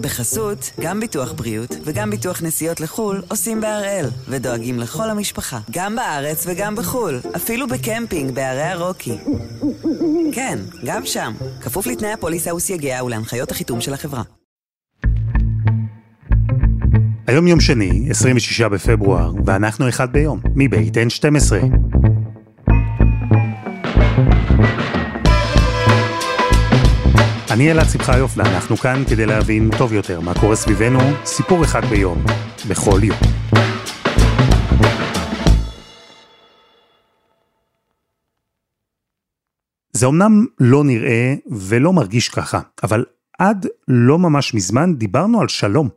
בחסות, גם ביטוח בריאות וגם ביטוח נסיעות לחו"ל עושים בהראל, ודואגים לכל המשפחה, גם בארץ וגם בחו"ל, אפילו בקמפינג בערי הרוקי. כן, גם שם, כפוף לתנאי הפוליסה וסייגיה ולהנחיות החיתום של החברה. היום יום שני, 26 בפברואר, ואנחנו אחד ביום, מבית N12. אני אלעד שמחיוף, ואנחנו כאן כדי להבין טוב יותר מה קורה סביבנו, סיפור אחד ביום, בכל יום. זה אמנם לא נראה ולא מרגיש ככה, אבל עד לא ממש מזמן דיברנו על שלום.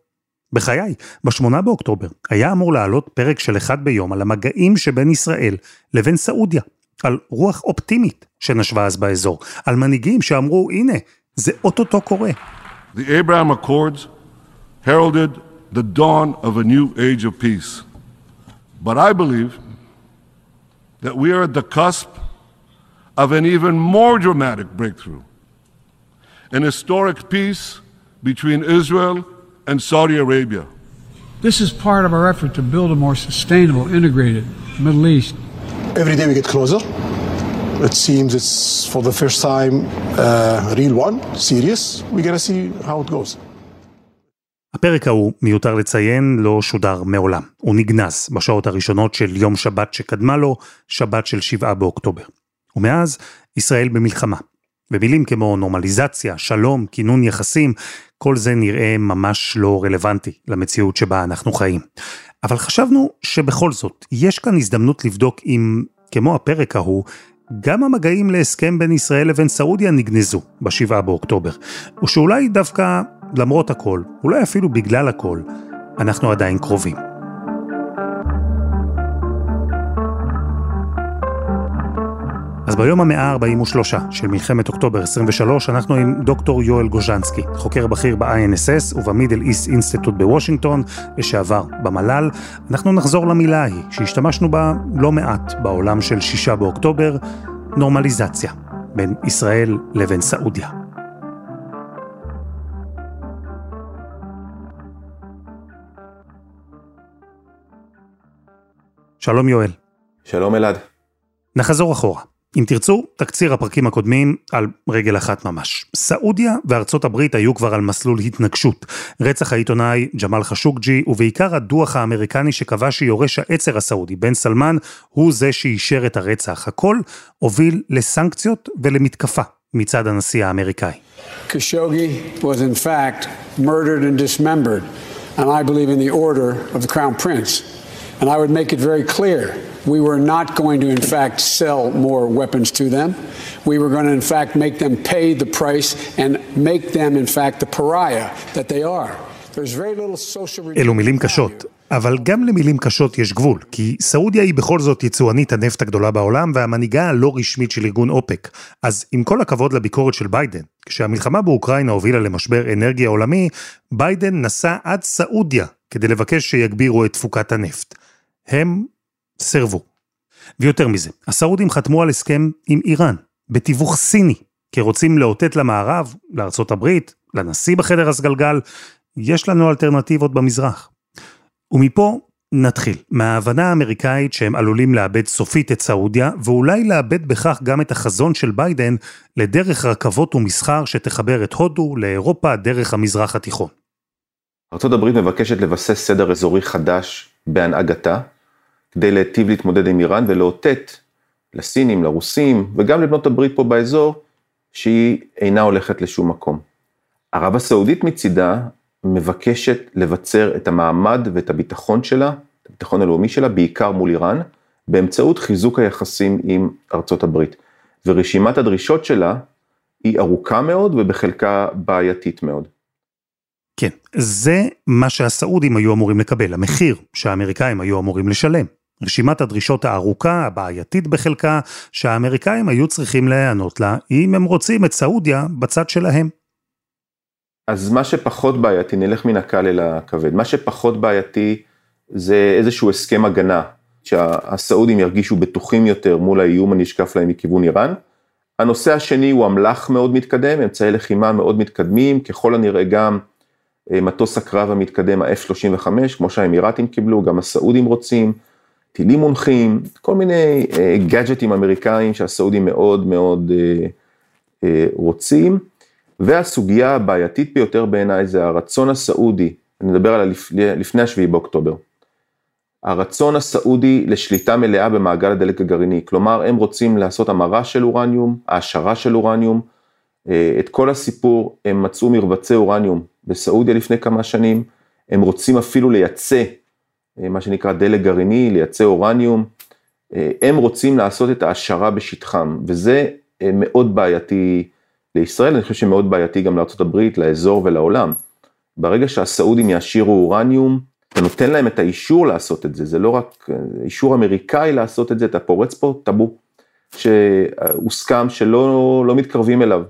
בחיי, בשמונה באוקטובר היה אמור לעלות פרק של אחד ביום על המגעים שבין ישראל לבין סעודיה, על רוח אופטימית שנשבה אז באזור, על מנהיגים שאמרו, הנה, זה אוטוטו קורה. The Abraham Accords heralded the dawn of a new age of peace. But I believe that we are at the cusp of an even more dramatic breakthrough. An historic peace between Israel and Saudi Arabia. This is part of our effort to build a more sustainable, integrated Middle East. Every day we get closer. It seems it's for the first time uh, real one, serious. We're gonna see how it goes. הפרק ההוא, מיותר לציין, לא שודר מעולם. הוא נגנז בשעות הראשונות של יום שבת שקדמה לו, שבת של שבעה באוקטובר. ומאז, ישראל במלחמה. ומילים כמו נורמליזציה, שלום, כינון יחסים, כל זה נראה ממש לא רלוונטי למציאות שבה אנחנו חיים. אבל חשבנו שבכל זאת, יש כאן הזדמנות לבדוק אם, כמו הפרק ההוא, גם המגעים להסכם בין ישראל לבין סעודיה נגנזו בשבעה באוקטובר, או שאולי דווקא, למרות הכל, אולי אפילו בגלל הכל, אנחנו עדיין קרובים. אז ביום המאה ה-43 של מלחמת אוקטובר 23, אנחנו עם דוקטור יואל גוז'נסקי, חוקר בכיר ב-INSS ובמידל איסט אינסטיטוט בוושינגטון, לשעבר במל"ל. אנחנו נחזור למילה ההיא, שהשתמשנו בה לא מעט בעולם של שישה באוקטובר, נורמליזציה, בין ישראל לבין סעודיה. שלום יואל. שלום אלעד. נחזור אחורה. אם תרצו, תקציר הפרקים הקודמים על רגל אחת ממש. סעודיה וארצות הברית היו כבר על מסלול התנגשות. רצח העיתונאי ג'מאל חשוקג'י, ובעיקר הדוח האמריקני שקבע שיורש העצר הסעודי, בן סלמן, הוא זה שאישר את הרצח. הכל הוביל לסנקציות ולמתקפה מצד הנשיא האמריקאי. Khashoggi was in fact murdered and dismembered, and I believe in the order of the Crown Prince. And I would make it very clear we were not going to, in fact, sell more weapons to them. We were going to, in fact, make them pay the price and make them, in fact, the pariah that they are. There's very little social... אלו מילים קשות, אבל גם למילים קשות יש גבול, כי סעודיה היא בכל זאת יצואנית הנפט הגדולה בעולם והמנהיגה הלא רשמית של ארגון אופ"ק. אז עם כל הכבוד לביקורת של ביידן, כשהמלחמה באוקראינה הובילה למשבר אנרגיה עולמי, ביידן נסע עד סעודיה כדי לבקש שיגבירו את תפוקת הנפט. הם סרבו. ויותר מזה, הסעודים חתמו על הסכם עם איראן, בתיווך סיני, כי רוצים לאותת למערב, לארצות הברית, לנשיא בחדר הסגלגל, יש לנו אלטרנטיבות במזרח. ומפה נתחיל, מההבנה האמריקאית שהם עלולים לאבד סופית את סעודיה, ואולי לאבד בכך גם את החזון של ביידן לדרך רכבות ומסחר שתחבר את הודו לאירופה דרך המזרח התיכון. ארה"ב מבקשת לבסס סדר אזורי חדש בהנהגתה, כדי להיטיב להתמודד עם איראן ולאותת לסינים, לרוסים וגם לבנות הברית פה באזור, שהיא אינה הולכת לשום מקום. ערב הסעודית מצידה מבקשת לבצר את המעמד ואת הביטחון שלה, את הביטחון הלאומי שלה, בעיקר מול איראן, באמצעות חיזוק היחסים עם ארצות הברית. ורשימת הדרישות שלה היא ארוכה מאוד ובחלקה בעייתית מאוד. כן, זה מה שהסעודים היו אמורים לקבל, המחיר שהאמריקאים היו אמורים לשלם. רשימת הדרישות הארוכה, הבעייתית בחלקה, שהאמריקאים היו צריכים להיענות לה, אם הם רוצים את סעודיה בצד שלהם. אז מה שפחות בעייתי, נלך מן הקל אל הכבד, מה שפחות בעייתי זה איזשהו הסכם הגנה, שהסעודים ירגישו בטוחים יותר מול האיום הנשקף להם מכיוון איראן. הנושא השני הוא אמל"ח מאוד מתקדם, אמצעי לחימה מאוד מתקדמים, ככל הנראה גם מטוס הקרב המתקדם ה-F-35, כמו שהאמירתים קיבלו, גם הסעודים רוצים, טילים מונחים, כל מיני גאדג'טים אמריקאים שהסעודים מאוד מאוד רוצים. והסוגיה הבעייתית ביותר בעיניי זה הרצון הסעודי, אני מדבר על לפני השביעי באוקטובר. הרצון הסעודי לשליטה מלאה במעגל הדלק הגרעיני, כלומר הם רוצים לעשות המרה של אורניום, העשרה של אורניום, אה, את כל הסיפור, הם מצאו מרבצי אורניום בסעודיה לפני כמה שנים, הם רוצים אפילו לייצא אה, מה שנקרא דלק גרעיני, לייצא אורניום, אה, הם רוצים לעשות את ההעשרה בשטחם, וזה מאוד בעייתי לישראל, אני חושב שמאוד בעייתי גם לארה"ב, לאזור ולעולם. ברגע שהסעודים יעשירו אורניום, אתה נותן להם את האישור לעשות את זה, זה לא רק אישור אמריקאי לעשות את זה, אתה פורץ פה טאבו שהוסכם שלא לא מתקרבים אליו.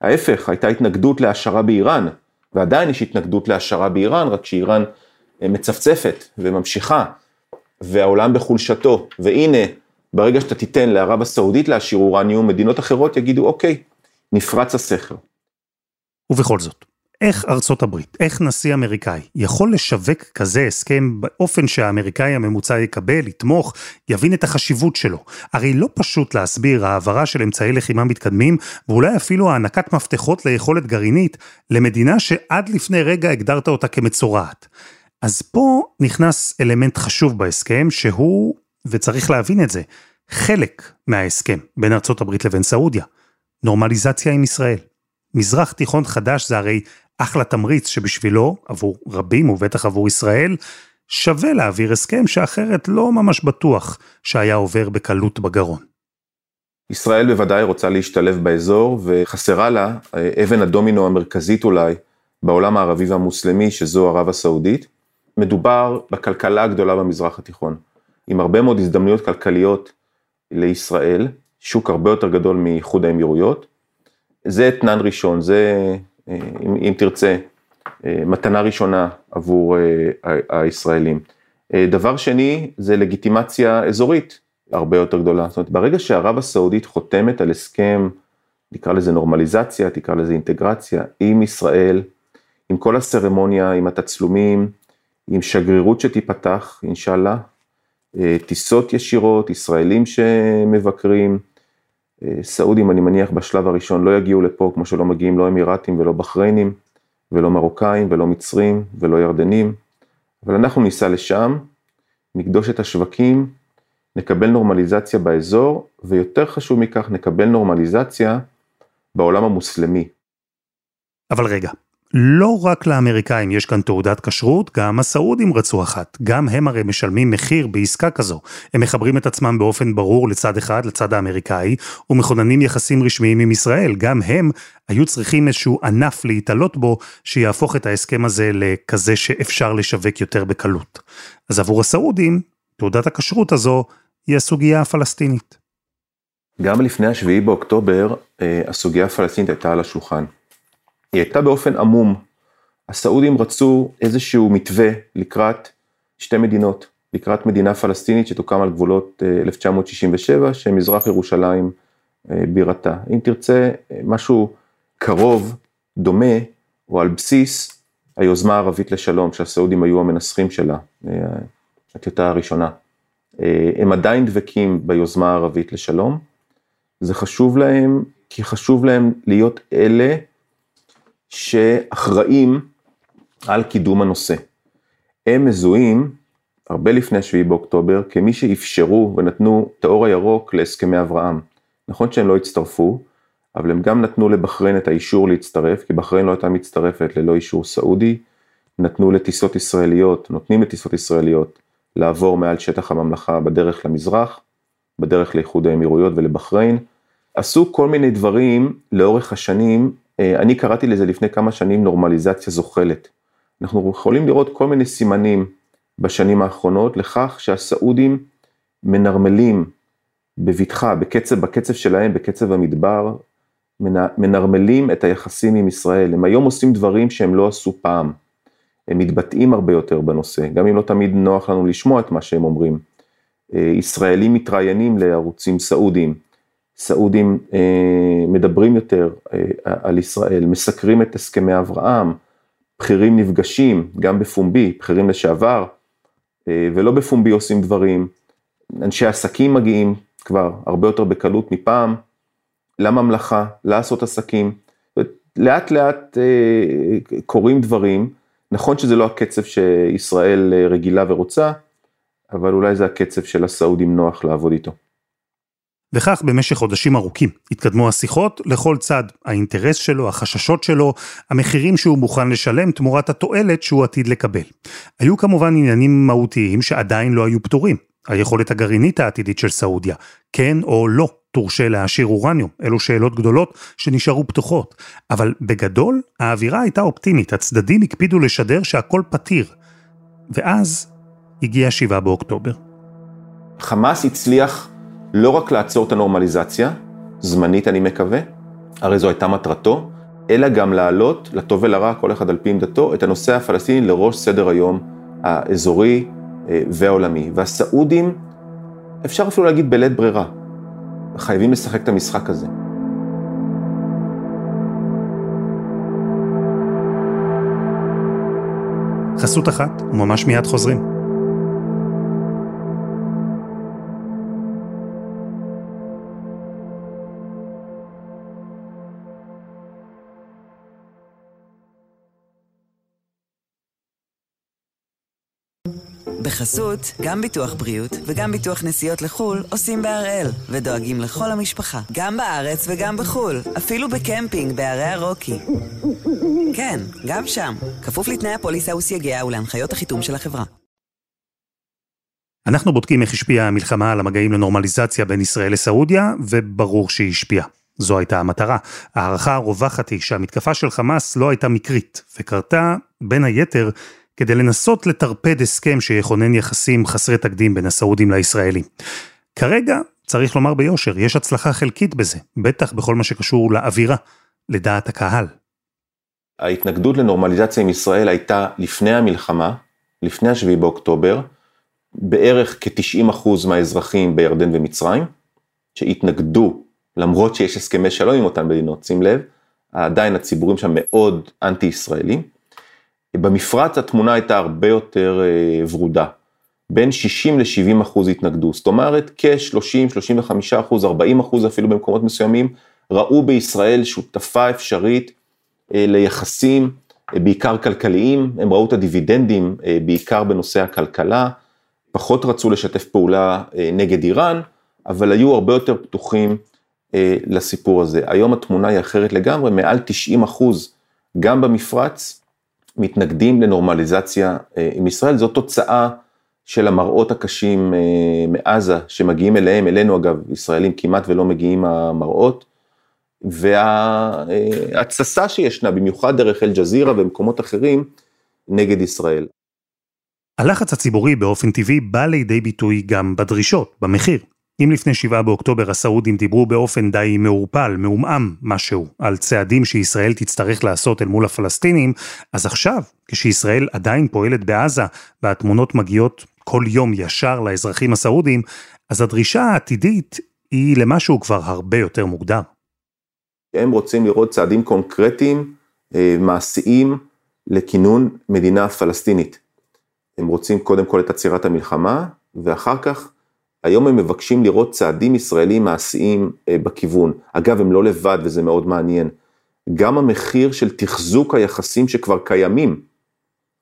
ההפך, הייתה התנגדות להשערה באיראן, ועדיין יש התנגדות להשערה באיראן, רק שאיראן אה, מצפצפת וממשיכה, והעולם בחולשתו, והנה, ברגע שאתה תיתן לערב הסעודית להשאיר אורניום, מדינות אחרות יגידו, אוקיי, נפרץ הסכר. ובכל זאת, איך ארצות הברית, איך נשיא אמריקאי יכול לשווק כזה הסכם באופן שהאמריקאי הממוצע יקבל, יתמוך, יבין את החשיבות שלו? הרי לא פשוט להסביר העברה של אמצעי לחימה מתקדמים, ואולי אפילו הענקת מפתחות ליכולת גרעינית, למדינה שעד לפני רגע הגדרת אותה כמצורעת. אז פה נכנס אלמנט חשוב בהסכם, שהוא, וצריך להבין את זה, חלק מההסכם בין הברית לבין סעודיה. נורמליזציה עם ישראל. מזרח תיכון חדש זה הרי אחלה תמריץ שבשבילו, עבור רבים ובטח עבור ישראל, שווה להעביר הסכם שאחרת לא ממש בטוח שהיה עובר בקלות בגרון. ישראל בוודאי רוצה להשתלב באזור וחסרה לה אה, אבן הדומינו המרכזית אולי בעולם הערבי והמוסלמי שזו ערב הסעודית. מדובר בכלכלה הגדולה במזרח התיכון, עם הרבה מאוד הזדמנויות כלכליות לישראל, שוק הרבה יותר גדול מאיחוד האמירויות. זה אתנן ראשון, זה, אה, אם, אם תרצה, אה, מתנה ראשונה עבור אה, הישראלים. דבר שני, זה לגיטימציה אזורית הרבה יותר גדולה. זאת אומרת, ברגע שערב הסעודית חותמת על הסכם, נקרא לזה נורמליזציה, תקרא לזה אינטגרציה, עם ישראל, עם כל הסרמוניה, עם התצלומים, עם שגרירות שתיפתח, אינשאללה, טיסות ישירות, ישראלים שמבקרים, סעודים, אני מניח, בשלב הראשון לא יגיעו לפה, כמו שלא מגיעים לא אמירתים ולא בחריינים, ולא מרוקאים, ולא מצרים, ולא ירדנים, אבל אנחנו ניסע לשם, נקדוש את השווקים, נקבל נורמליזציה באזור, ויותר חשוב מכך, נקבל נורמליזציה בעולם המוסלמי. אבל רגע, לא רק לאמריקאים יש כאן תעודת כשרות, גם הסעודים רצו אחת. גם הם הרי משלמים מחיר בעסקה כזו. הם מחברים את עצמם באופן ברור לצד אחד, לצד האמריקאי, ומכוננים יחסים רשמיים עם ישראל. גם הם היו צריכים איזשהו ענף להתעלות בו, שיהפוך את ההסכם הזה לכזה שאפשר לשווק יותר בקלות. אז עבור הסעודים, תעודת הכשרות הזו היא הסוגיה הפלסטינית. גם לפני השביעי באוקטובר, אה, הסוגיה הפלסטינית הייתה על השולחן. היא הייתה באופן עמום. הסעודים רצו איזשהו מתווה לקראת שתי מדינות, לקראת מדינה פלסטינית שתוקם על גבולות 1967, אה, שמזרח ירושלים אה, בירתה. אם תרצה אה, משהו קרוב, דומה, או על בסיס היוזמה הערבית לשלום, שהסעודים היו המנסחים שלה, הטיוטה הראשונה. הם עדיין דבקים ביוזמה הערבית לשלום. זה חשוב להם, כי חשוב להם להיות אלה שאחראים על קידום הנושא. הם מזוהים, הרבה לפני 7 באוקטובר, כמי שאפשרו ונתנו את האור הירוק להסכמי אברהם. נכון שהם לא הצטרפו, אבל הם גם נתנו לבחריין את האישור להצטרף, כי בחריין לא הייתה מצטרפת ללא אישור סעודי, נתנו לטיסות ישראליות, נותנים לטיסות ישראליות לעבור מעל שטח הממלכה בדרך למזרח, בדרך לאיחוד האמירויות ולבחריין. עשו כל מיני דברים לאורך השנים אני קראתי לזה לפני כמה שנים נורמליזציה זוחלת. אנחנו יכולים לראות כל מיני סימנים בשנים האחרונות לכך שהסעודים מנרמלים בבטחה, בקצב, בקצב שלהם, בקצב המדבר, מנרמלים את היחסים עם ישראל. הם היום עושים דברים שהם לא עשו פעם. הם מתבטאים הרבה יותר בנושא, גם אם לא תמיד נוח לנו לשמוע את מה שהם אומרים. אה, ישראלים מתראיינים לערוצים סעודיים. סעודים אה, מדברים יותר אה, על ישראל, מסקרים את הסכמי אברהם, בכירים נפגשים, גם בפומבי, בכירים לשעבר, אה, ולא בפומבי עושים דברים. אנשי עסקים מגיעים כבר הרבה יותר בקלות מפעם, לממלכה, לעשות עסקים. לאט לאט אה, קורים דברים, נכון שזה לא הקצב שישראל אה, רגילה ורוצה, אבל אולי זה הקצב של הסעודים נוח לעבוד איתו. וכך במשך חודשים ארוכים התקדמו השיחות לכל צד, האינטרס שלו, החששות שלו, המחירים שהוא מוכן לשלם תמורת התועלת שהוא עתיד לקבל. היו כמובן עניינים מהותיים שעדיין לא היו פתורים. היכולת הגרעינית העתידית של סעודיה, כן או לא תורשה להעשיר אורניום, אלו שאלות גדולות שנשארו פתוחות. אבל בגדול, האווירה הייתה אופטימית, הצדדים הקפידו לשדר שהכל פתיר. ואז הגיע 7 באוקטובר. חמאס הצליח לא רק לעצור את הנורמליזציה, זמנית אני מקווה, הרי זו הייתה מטרתו, אלא גם להעלות, לטוב ולרע, כל אחד על פי עמדתו, את הנושא הפלסטיני לראש סדר היום האזורי אה, והעולמי. והסעודים, אפשר אפילו להגיד בלית ברירה, חייבים לשחק את המשחק הזה. חסות אחת, וממש מיד חוזרים. בחסות, גם ביטוח בריאות וגם ביטוח נסיעות לחו"ל עושים בהראל, ודואגים לכל המשפחה, גם בארץ וגם בחו"ל, אפילו בקמפינג בערי הרוקי. כן, גם שם, כפוף לתנאי הפוליסה וסייגיה ולהנחיות החיתום של החברה. אנחנו בודקים איך השפיעה המלחמה על המגעים לנורמליזציה בין ישראל לסעודיה, וברור שהיא השפיעה. זו הייתה המטרה. ההערכה הרווחת היא שהמתקפה של חמאס לא הייתה מקרית, וקרתה, בין היתר, כדי לנסות לטרפד הסכם שיכונן יחסים חסרי תקדים בין הסעודים לישראלים. כרגע, צריך לומר ביושר, יש הצלחה חלקית בזה, בטח בכל מה שקשור לאווירה, לדעת הקהל. ההתנגדות לנורמליזציה עם ישראל הייתה לפני המלחמה, לפני השביעי באוקטובר, בערך כ-90% מהאזרחים בירדן ומצרים, שהתנגדו, למרות שיש הסכמי שלום עם אותן מדינות, שים לב, עדיין הציבורים שם מאוד אנטי-ישראלים. במפרץ התמונה הייתה הרבה יותר אה, ורודה. בין 60 ל-70 אחוז התנגדו, זאת אומרת כ-30, 35 אחוז, 40 אחוז אפילו במקומות מסוימים, ראו בישראל שותפה אפשרית אה, ליחסים, אה, בעיקר כלכליים, הם ראו את הדיבידנדים בעיקר בנושא הכלכלה, פחות רצו לשתף פעולה נגד איראן, אבל היו הרבה יותר פתוחים לסיפור הזה. היום התמונה היא אחרת לגמרי, מעל 90 אחוז גם במפרץ, מתנגדים לנורמליזציה אה, עם ישראל, זו תוצאה של המראות הקשים אה, מעזה שמגיעים אליהם, אלינו אגב, ישראלים כמעט ולא מגיעים המראות, וההתססה שישנה, במיוחד דרך אל-ג'זירה ומקומות אחרים, נגד ישראל. הלחץ הציבורי באופן טבעי בא לידי ביטוי גם בדרישות, במחיר. אם לפני 7 באוקטובר הסעודים דיברו באופן די מעורפל, מעומעם משהו, על צעדים שישראל תצטרך לעשות אל מול הפלסטינים, אז עכשיו, כשישראל עדיין פועלת בעזה, והתמונות מגיעות כל יום ישר לאזרחים הסעודים, אז הדרישה העתידית היא למשהו כבר הרבה יותר מוגדר. הם רוצים לראות צעדים קונקרטיים, אה, מעשיים, לכינון מדינה פלסטינית. הם רוצים קודם כל את עצירת המלחמה, ואחר כך היום הם מבקשים לראות צעדים ישראלים מעשיים אה, בכיוון. אגב, הם לא לבד וזה מאוד מעניין. גם המחיר של תחזוק היחסים שכבר קיימים,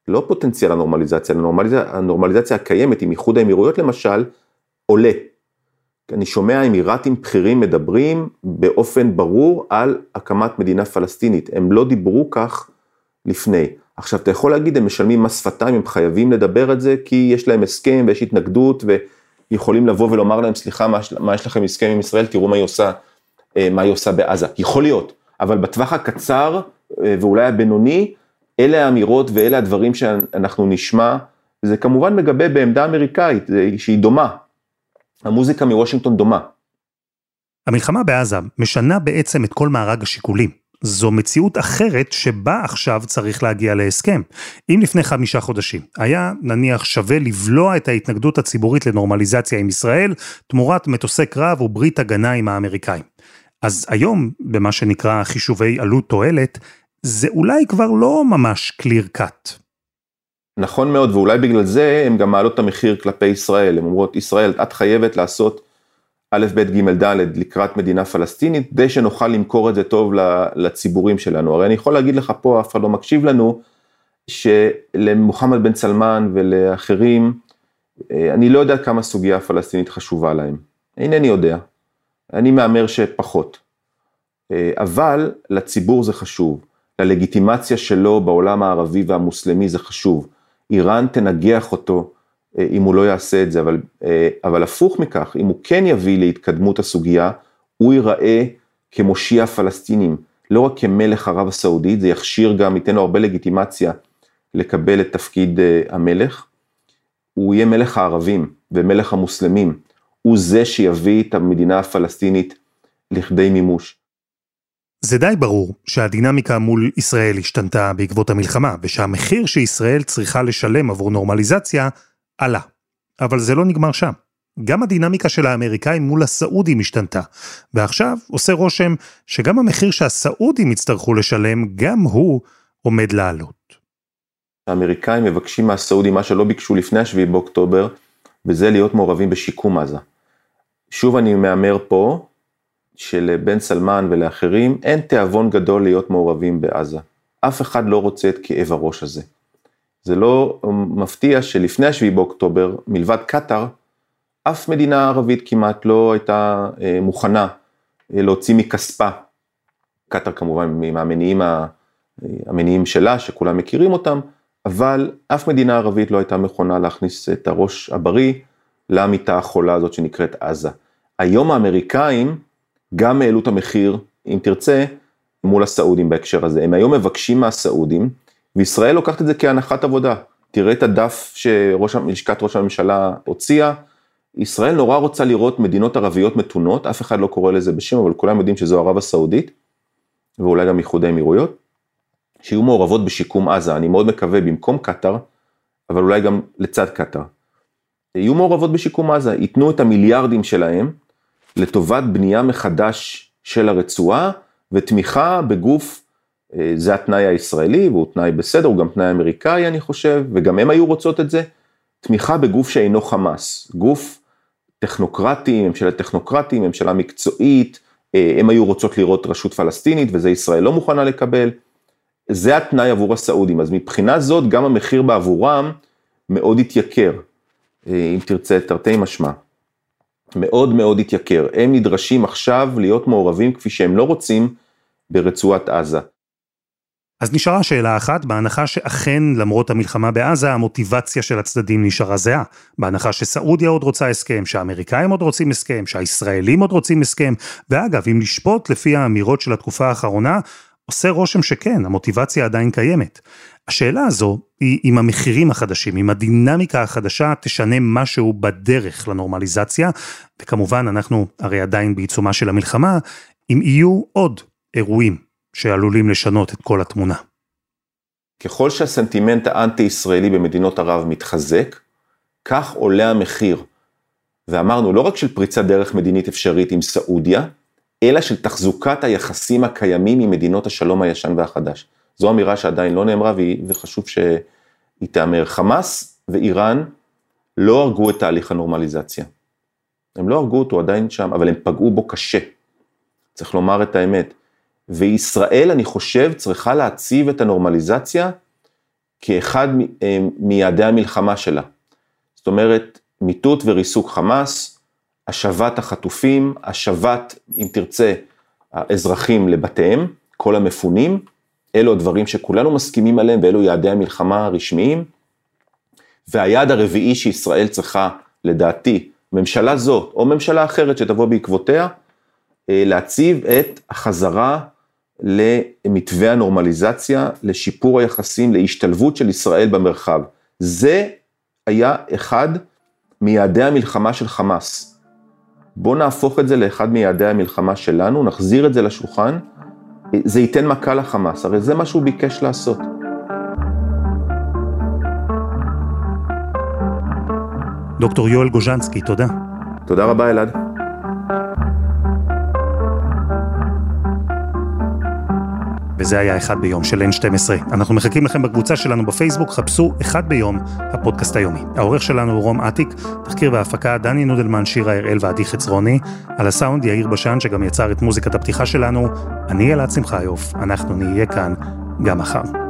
לא פוטנציאל הנורמליזציה, הנורמליזציה, הנורמליזציה הקיימת עם איחוד האמירויות למשל, עולה. אני שומע אמירתים בכירים מדברים באופן ברור על הקמת מדינה פלסטינית, הם לא דיברו כך לפני. עכשיו, אתה יכול להגיד, הם משלמים מס שפתיים, הם חייבים לדבר את זה, כי יש להם הסכם ויש התנגדות, ו... יכולים לבוא ולומר להם, סליחה, מה, מה יש לכם הסכם עם ישראל, תראו מה היא עושה, אה, מה היא עושה בעזה. יכול להיות, אבל בטווח הקצר אה, ואולי הבינוני, אלה האמירות ואלה הדברים שאנחנו נשמע, זה כמובן מגבה בעמדה אמריקאית שהיא דומה. המוזיקה מוושינגטון דומה. המלחמה בעזה משנה בעצם את כל מארג השיקולים. זו מציאות אחרת שבה עכשיו צריך להגיע להסכם. אם לפני חמישה חודשים היה נניח שווה לבלוע את ההתנגדות הציבורית לנורמליזציה עם ישראל, תמורת מטוסי קרב וברית הגנה עם האמריקאים. אז היום, במה שנקרא חישובי עלות תועלת, זה אולי כבר לא ממש clear cut. נכון מאוד, ואולי בגלל זה הם גם מעלות את המחיר כלפי ישראל. הן אומרות, ישראל, את חייבת לעשות א', ב', ג', ד' לקראת מדינה פלסטינית, כדי שנוכל למכור את זה טוב לציבורים שלנו. הרי אני יכול להגיד לך פה, אף אחד לא מקשיב לנו, שלמוחמד בן סלמן ולאחרים, אה, אני לא יודע כמה סוגיה הפלסטינית חשובה להם. אינני יודע. אני מהמר שפחות. אה, אבל לציבור זה חשוב. ללגיטימציה שלו בעולם הערבי והמוסלמי זה חשוב. איראן תנגח אותו אם הוא לא יעשה את זה, אבל, אה, אבל הפוך מכך, אם הוא כן יביא להתקדמות הסוגיה, הוא ייראה כמושיע הפלסטינים, לא רק כמלך ערב הסעודית, זה יכשיר גם, ייתן לו הרבה לגיטימציה לקבל את תפקיד אה, המלך. הוא יהיה מלך הערבים ומלך המוסלמים, הוא זה שיביא את המדינה הפלסטינית לכדי מימוש. זה די ברור שהדינמיקה מול ישראל השתנתה בעקבות המלחמה, ושהמחיר שישראל צריכה לשלם עבור נורמליזציה עלה. אבל זה לא נגמר שם. גם הדינמיקה של האמריקאים מול הסעודים השתנתה, ועכשיו עושה רושם שגם המחיר שהסעודים יצטרכו לשלם, גם הוא עומד לעלות. האמריקאים מבקשים מהסעודים מה שלא ביקשו לפני השביעי באוקטובר, וזה להיות מעורבים בשיקום עזה. שוב אני מהמר פה, שלבן סלמן ולאחרים אין תיאבון גדול להיות מעורבים בעזה. אף אחד לא רוצה את כאב הראש הזה. זה לא מפתיע שלפני השביעי באוקטובר, מלבד קטאר, אף מדינה ערבית כמעט לא הייתה אה, מוכנה אה, להוציא מכספה. קטאר כמובן מהמניעים המניעים שלה, שכולם מכירים אותם, אבל אף מדינה ערבית לא הייתה מכונה להכניס את הראש הבריא למיטה החולה הזאת שנקראת עזה. היום האמריקאים גם העלו את המחיר, אם תרצה, מול הסעודים בהקשר הזה. הם היום מבקשים מהסעודים, וישראל לוקחת את זה כהנחת עבודה. תראה את הדף שלשכת ראש הממשלה הוציאה, ישראל נורא רוצה לראות מדינות ערביות מתונות, אף אחד לא קורא לזה בשם, אבל כולם יודעים שזו ערב הסעודית, ואולי גם איחוד האמירויות, שיהיו מעורבות בשיקום עזה, אני מאוד מקווה במקום קטאר, אבל אולי גם לצד קטאר. יהיו מעורבות בשיקום עזה, ייתנו את המיליארדים שלהם לטובת בנייה מחדש של הרצועה ותמיכה בגוף זה התנאי הישראלי, והוא תנאי בסדר, הוא גם תנאי אמריקאי אני חושב, וגם הם היו רוצות את זה, תמיכה בגוף שאינו חמאס, גוף טכנוקרטי, ממשלת טכנוקרטי, ממשלה מקצועית, אה, הם היו רוצות לראות רשות פלסטינית, וזה ישראל לא מוכנה לקבל. זה התנאי עבור הסעודים, אז מבחינה זאת גם המחיר בעבורם מאוד התייקר, אה, אם תרצה, תרתי משמע. מאוד מאוד התייקר. הם נדרשים עכשיו להיות מעורבים כפי שהם לא רוצים ברצועת עזה. אז נשארה שאלה אחת, בהנחה שאכן למרות המלחמה בעזה המוטיבציה של הצדדים נשארה זהה. בהנחה שסעודיה עוד רוצה הסכם, שהאמריקאים עוד רוצים הסכם, שהישראלים עוד רוצים הסכם, ואגב, אם לשפוט לפי האמירות של התקופה האחרונה, עושה רושם שכן, המוטיבציה עדיין קיימת. השאלה הזו היא אם המחירים החדשים, אם הדינמיקה החדשה תשנה משהו בדרך לנורמליזציה, וכמובן אנחנו הרי עדיין בעיצומה של המלחמה, אם יהיו עוד אירועים שעלולים לשנות את כל התמונה. ככל שהסנטימנט האנטי-ישראלי במדינות ערב מתחזק, כך עולה המחיר. ואמרנו, לא רק של פריצת דרך מדינית אפשרית עם סעודיה, אלא של תחזוקת היחסים הקיימים עם מדינות השלום הישן והחדש. זו אמירה שעדיין לא נאמרה וחשוב שהיא תאמר. חמאס ואיראן לא הרגו את תהליך הנורמליזציה. הם לא הרגו אותו עדיין שם, אבל הם פגעו בו קשה. צריך לומר את האמת. וישראל, אני חושב, צריכה להציב את הנורמליזציה כאחד אה, מיעדי המלחמה שלה. זאת אומרת, מיטוט וריסוק חמאס, השבת החטופים, השבת, אם תרצה, האזרחים לבתיהם, כל המפונים, אלו הדברים שכולנו מסכימים עליהם ואלו יעדי המלחמה הרשמיים. והיעד הרביעי שישראל צריכה, לדעתי, ממשלה זאת או ממשלה אחרת שתבוא בעקבותיה, אה, להציב את החזרה למתווה הנורמליזציה, לשיפור היחסים, להשתלבות של ישראל במרחב. זה היה אחד מיעדי המלחמה של חמאס. בואו נהפוך את זה לאחד מיעדי המלחמה שלנו, נחזיר את זה לשולחן, זה ייתן מכה לחמאס, הרי זה מה שהוא ביקש לעשות. דוקטור יואל גוז'נסקי, תודה. תודה רבה, אלעד. וזה היה אחד ביום של N12. אנחנו מחכים לכם בקבוצה שלנו בפייסבוק, חפשו אחד ביום, הפודקאסט היומי. העורך שלנו הוא רום אטיק, תחקיר והפקה דני נודלמן, שירה הראל ועדי חצרוני, על הסאונד יאיר בשן שגם יצר את מוזיקת הפתיחה שלנו, אני אלעד שמחיוף, אנחנו נהיה כאן גם מחר.